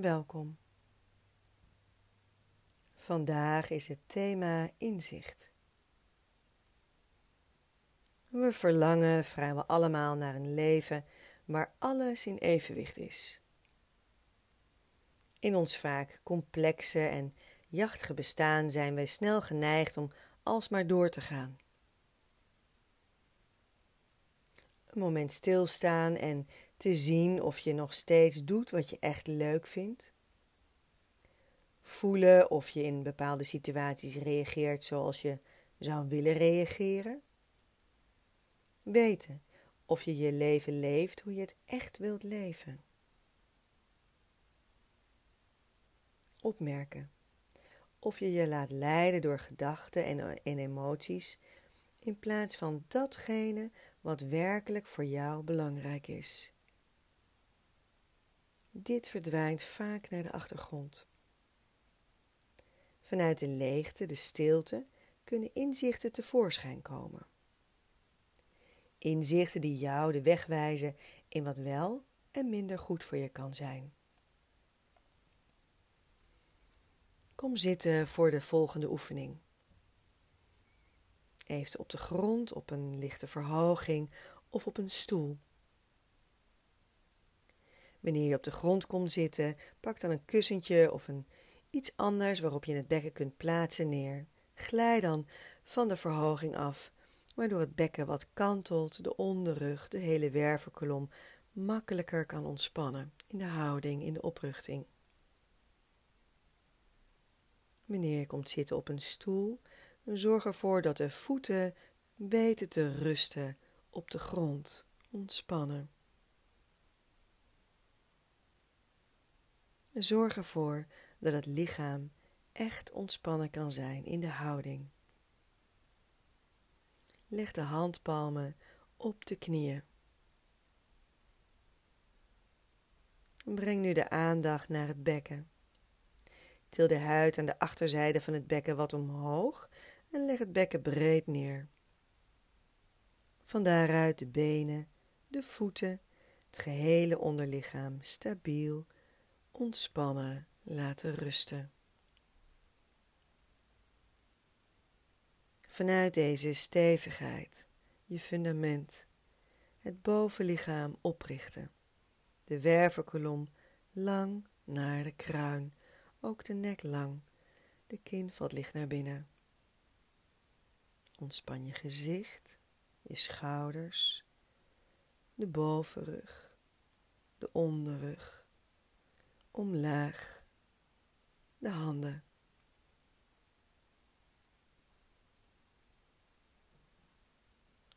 Welkom. Vandaag is het thema inzicht. We verlangen vrijwel allemaal naar een leven waar alles in evenwicht is. In ons vaak complexe en jachtige bestaan zijn wij snel geneigd om alsmaar door te gaan. Een moment stilstaan en te zien of je nog steeds doet wat je echt leuk vindt. Voelen of je in bepaalde situaties reageert zoals je zou willen reageren. Weten of je je leven leeft hoe je het echt wilt leven. Opmerken of je je laat leiden door gedachten en, emoties in plaats van datgene wat werkelijk voor jou belangrijk is. Dit verdwijnt vaak naar de achtergrond. Vanuit de leegte, de stilte, kunnen inzichten tevoorschijn komen. Inzichten die jou de weg wijzen in wat wel en minder goed voor je kan zijn. Kom zitten voor de volgende oefening. Even op de grond, op een lichte verhoging of op een stoel. Wanneer je op de grond komt zitten, pak dan een kussentje of een, iets anders waarop je het bekken kunt plaatsen neer. Glij dan van de verhoging af, waardoor het bekken wat kantelt, de onderrug, de hele wervelkolom makkelijker kan ontspannen in de houding, in de oprichting. Wanneer je komt zitten op een stoel, zorg ervoor dat de voeten weten te rusten op de grond, ontspannen. Zorg ervoor dat het lichaam echt ontspannen kan zijn in de houding. Leg de handpalmen op de knieën. Breng nu de aandacht naar het bekken. Til de huid aan de achterzijde van het bekken wat omhoog en leg het bekken breed neer. Van daaruit de benen, de voeten, het gehele onderlichaam stabiel ontspannen laten rusten. Vanuit deze stevigheid, je fundament, het bovenlichaam oprichten, de wervelkolom lang naar de kruin, ook de nek lang, de kin valt licht naar binnen. Ontspan je gezicht, je schouders, de bovenrug, de onderrug omlaag, de handen.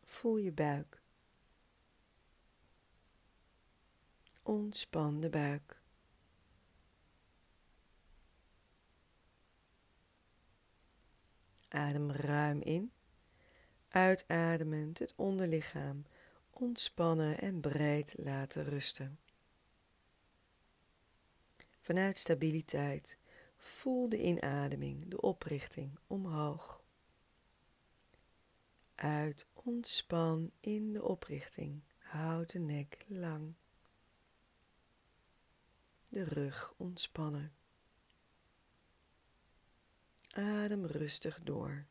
Voel je buik. Ontspan de buik. Adem ruim in, uitademend het onderlichaam ontspannen en breed laten rusten. Vanuit stabiliteit voel de inademing, de oprichting omhoog. Uit ontspan in de oprichting. Houd de nek lang. De rug ontspannen. Adem rustig door.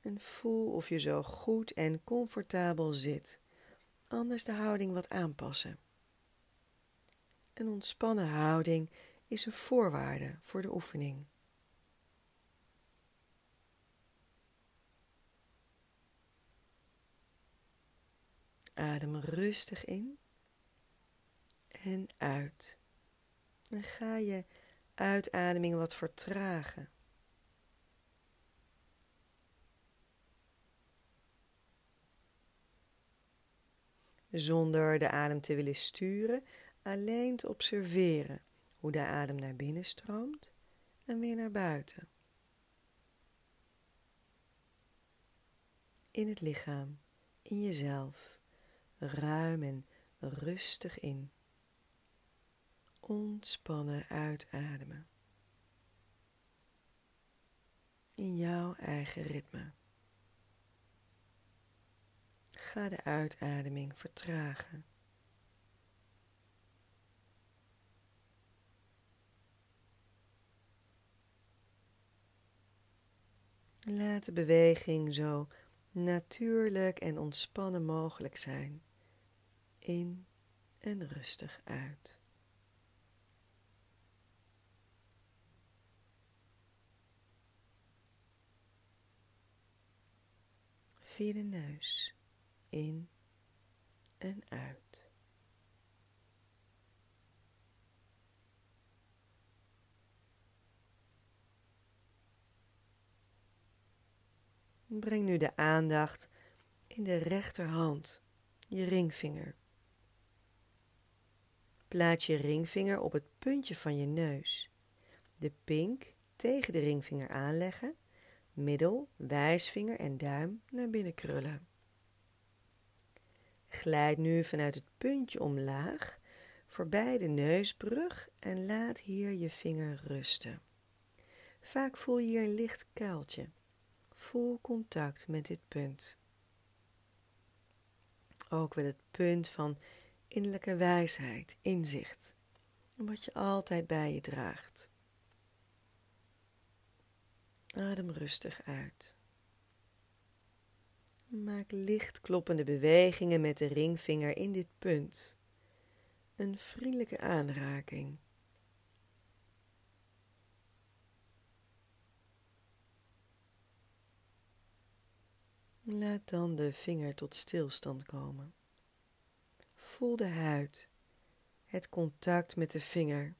En voel of je zo goed en comfortabel zit. Anders de houding wat aanpassen. Een ontspannen houding is een voorwaarde voor de oefening. Adem rustig in en uit. En ga je uitademing wat vertragen. Zonder de adem te willen sturen, alleen te observeren hoe de adem naar binnen stroomt en weer naar buiten. In het lichaam, in jezelf, ruim en rustig in. Ontspannen uitademen. In jouw eigen ritme. Ga de uitademing vertragen. Laat de beweging zo natuurlijk en ontspannen mogelijk zijn. In en rustig uit. Via de neus in en uit. Breng nu de aandacht in de rechterhand, je ringvinger. Plaats je ringvinger op het puntje van je neus. De pink tegen de ringvinger aanleggen, middel, wijsvinger en duim naar binnen krullen. Glijd nu vanuit het puntje omlaag, voorbij de neusbrug en laat hier je vinger rusten. Vaak voel je hier een licht kuiltje. Voel contact met dit punt. Ook wel het punt van innerlijke wijsheid, inzicht, wat je altijd bij je draagt. Adem rustig uit. Maak licht kloppende bewegingen met de ringvinger in dit punt. Een vriendelijke aanraking. Laat dan de vinger tot stilstand komen. Voel de huid, het contact met de vinger.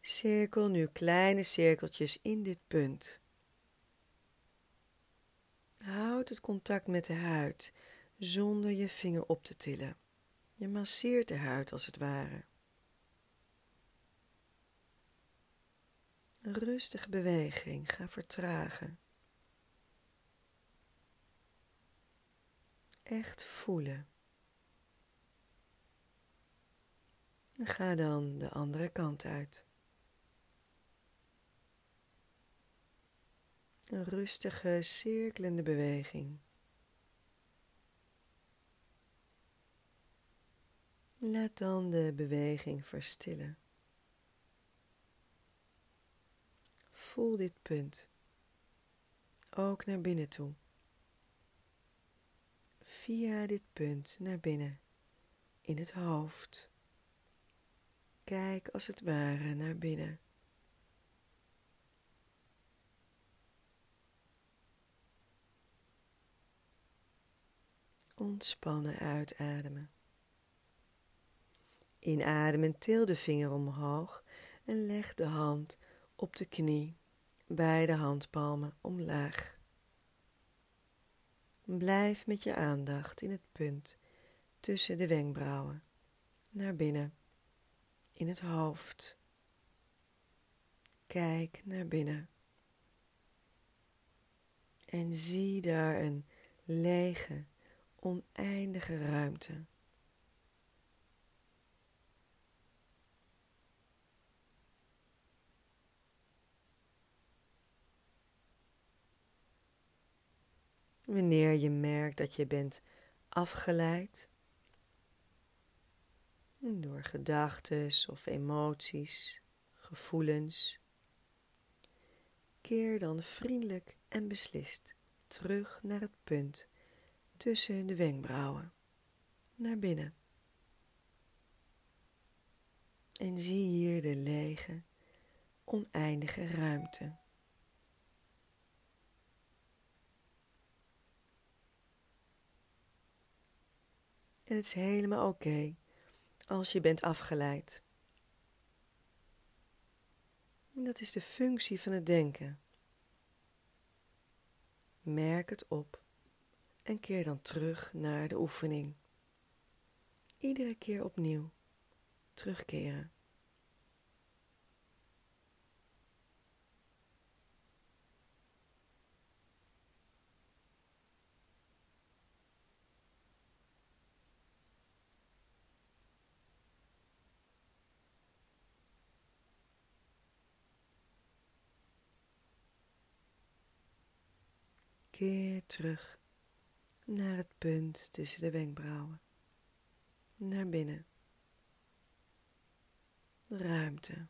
Cirkel nu kleine cirkeltjes in dit punt. Houd het contact met de huid zonder je vinger op te tillen. Je masseert de huid als het ware. Rustige beweging, ga vertragen. Echt voelen. En ga dan de andere kant uit. Een rustige, cirkelende beweging. Laat dan de beweging verstillen. Voel dit punt ook naar binnen toe. Via dit punt naar binnen in het hoofd. Kijk als het ware naar binnen. Ontspannen uitademen. Inademen, til de vinger omhoog en leg de hand op de knie, beide handpalmen omlaag. Blijf met je aandacht in het punt tussen de wenkbrauwen, naar binnen, in het hoofd. Kijk naar binnen. En zie daar een lege, oneindige ruimte. Wanneer je merkt dat je bent afgeleid door gedachten of emoties, gevoelens, keer dan vriendelijk en beslist terug naar het punt tussen de wenkbrauwen, naar binnen. En zie hier de lege, oneindige ruimte. En het is helemaal oké als je bent afgeleid. En dat is de functie van het denken. Merk het op en keer dan terug naar de oefening. Iedere keer opnieuw terugkeren. Keer terug naar het punt tussen de wenkbrauwen. Naar binnen. Ruimte.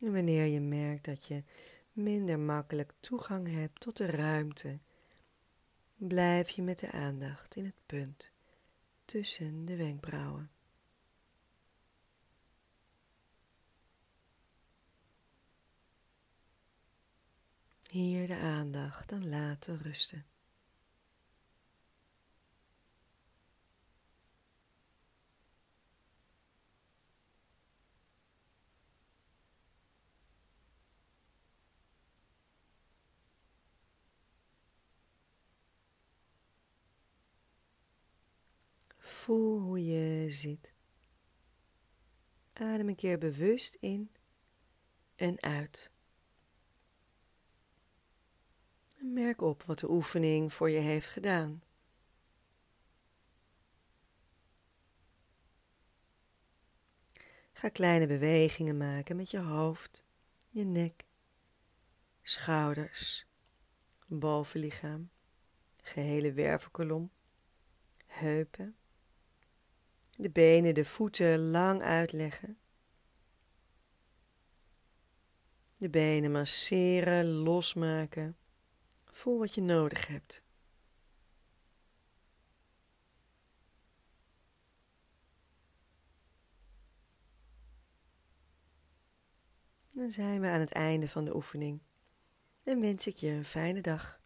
En wanneer je merkt dat je minder makkelijk toegang hebt tot de ruimte, blijf je met de aandacht in het punt tussen de wenkbrauwen. Hier de aandacht dan laten rusten. Voel hoe je zit. Adem een keer bewust in en uit. En merk op wat de oefening voor je heeft gedaan. Ga kleine bewegingen maken met je hoofd, je nek, schouders, bovenlichaam, gehele wervelkolom, heupen de benen, de voeten lang uitleggen. De benen masseren, losmaken. Voel wat je nodig hebt. Dan zijn we aan het einde van de oefening en wens ik je een fijne dag.